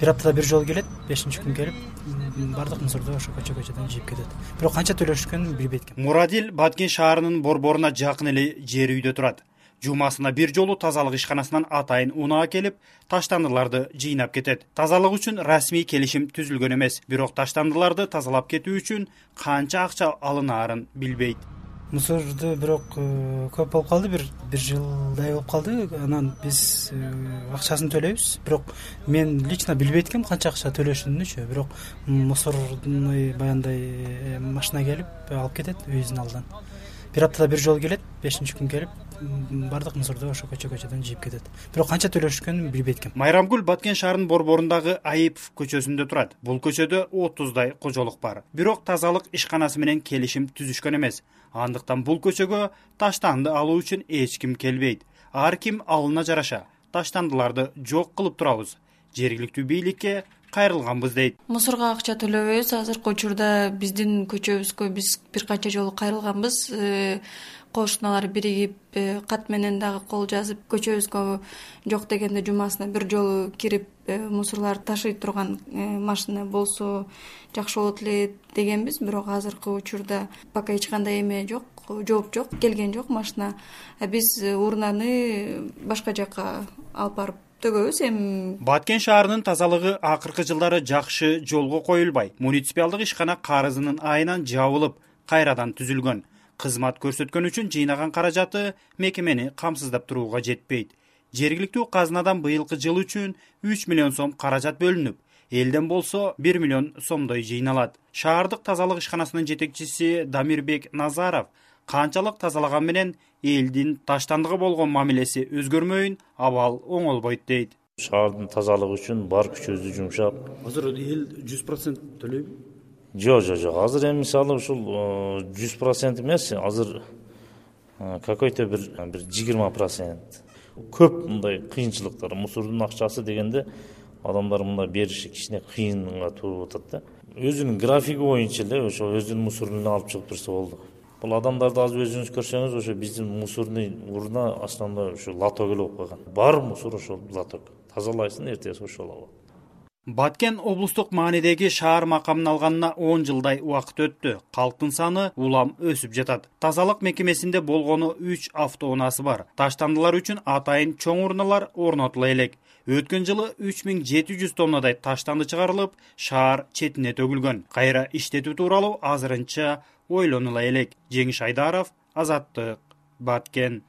бир аптада бир жолу келет бешинчи күнү келип баардык мусорду ошо көчө көчөдөн жыйып кетет. Бирок канча төлөшкөнүн билбейт экен мурадил баткен шаарынын борборуна жакын эле жер үйдө турат. Жумасына бир жолу тазалык ишканасынан атайын унаа келип таштандыларды жыйнап кетет. Тазалык үчүн расмий келишим түзүлгөн эмес. Бирок таштандыларды тазалап кетүү үчүн канча акча алынаарын билбейт мусорду бирок э, көп болуп калды. Бир бир жылдай болуп калды. Анан биз э, акчасын төлөйбүз. Бирок мен лично билбейт экенмин канча акча төлөшүнүнчү бирок мусорный баягындай э, машина келип алып кетет үйүбүздүн алдынан бир аптада бир жолу келет бешинчи күнү келип баардык мусорду ошо көчө көчөдөн жыйып кетет. Бирок канча төлөшкөнүн билбейт экенмин майрамгүл баткен шаарынын борборундагы айыпов көчөсүндө турат. Бул көчөдө отуздай кожолук бар. Бирок тазалык ишканасы менен келишим түзүшкөн эмес. Андыктан бул көчөгө таштанды алуу үчүн эч ким келбейт. Ар ким алына жараша. Таштандыларды жок кылып турабыз. Жергиликтүү бийликке кайрылганбыз дейт. Мусорго акча төлөбөйбүз. Азыркы учурда биздин көчөбүзгө биз бир канча жолу кайрылганбыз. Э, кошуналар биригип э, кат менен дагы кол жазып көчөбүзгө жок дегенде жумасына бир жолу кирип э, мусорларды ташый турган машина болсо жакшы болот эле дегенбиз. Бирок азыркы учурда пока эч кандай эме жок жооп жок келген жок машина. Биз урнаны башка жака алып барып төгөбүз эми баткен шаарынын тазалыгы акыркы жылдары жакшы жолго коюлбай. Муниципиалдык ишкана карызынын айынан жабылып кайрадан түзүлгөн. Кызмат көрсөткөн үчүн жыйнаган каражаты мекемени камсыздап турууга жетпейт. Жергиликтүү казынадан быйылкы жыл үчүн үч миллион сом каражат бөлүнүп элден болсо бир миллион сомдой жыйналат. Шаардык тазалык ишканасынын жетекчиси дамирбек назаров канчалык тазалаган менен элдин таштандыга болгон мамилеси өзгөрмөйүн абал оңолбойт дейт. Шаардын тазалыгы үчүн бар күчүбүздү жумшап. Азыр эл жүз процент төлөйбү жок жок жок. Азыр эми мисалы ушул э, жүз процент эмес. Азыр э, какой то бир бир жыйырма процент. Көп мындай кыйынчылыктар. Мусордун акчасы дегенде адамдар мындай бериши кичине кыйынга туруп атат да. Өзүнүн графиги боюнча эле ошо өзүнүн мусорун эле алып чыгып турса болду бул адамдарды азыр өзүңүз көрсөңүз ошо биздин мусорный урна основной ушу лоток эле болуп калган. Бар мусор ошол лоток тазалайсың эртеси ошол алат баткен облустук маанидеги шаар макамын алганына он жылдай убакыт өттү. Калктын саны улам өсүп жатат. Тазалык мекемесинде болгону үч автоунаасы бар. Таштандылар үчүн атайын чоң урналар орнотула элек. Өткөн жылы үч миң жети жүз тоннадай таштанды чыгарылып шаар четине төгүлгөн. Кайра иштетүү тууралуу азырынча ойлонула элек. Жеңиш айдаров азаттык баткен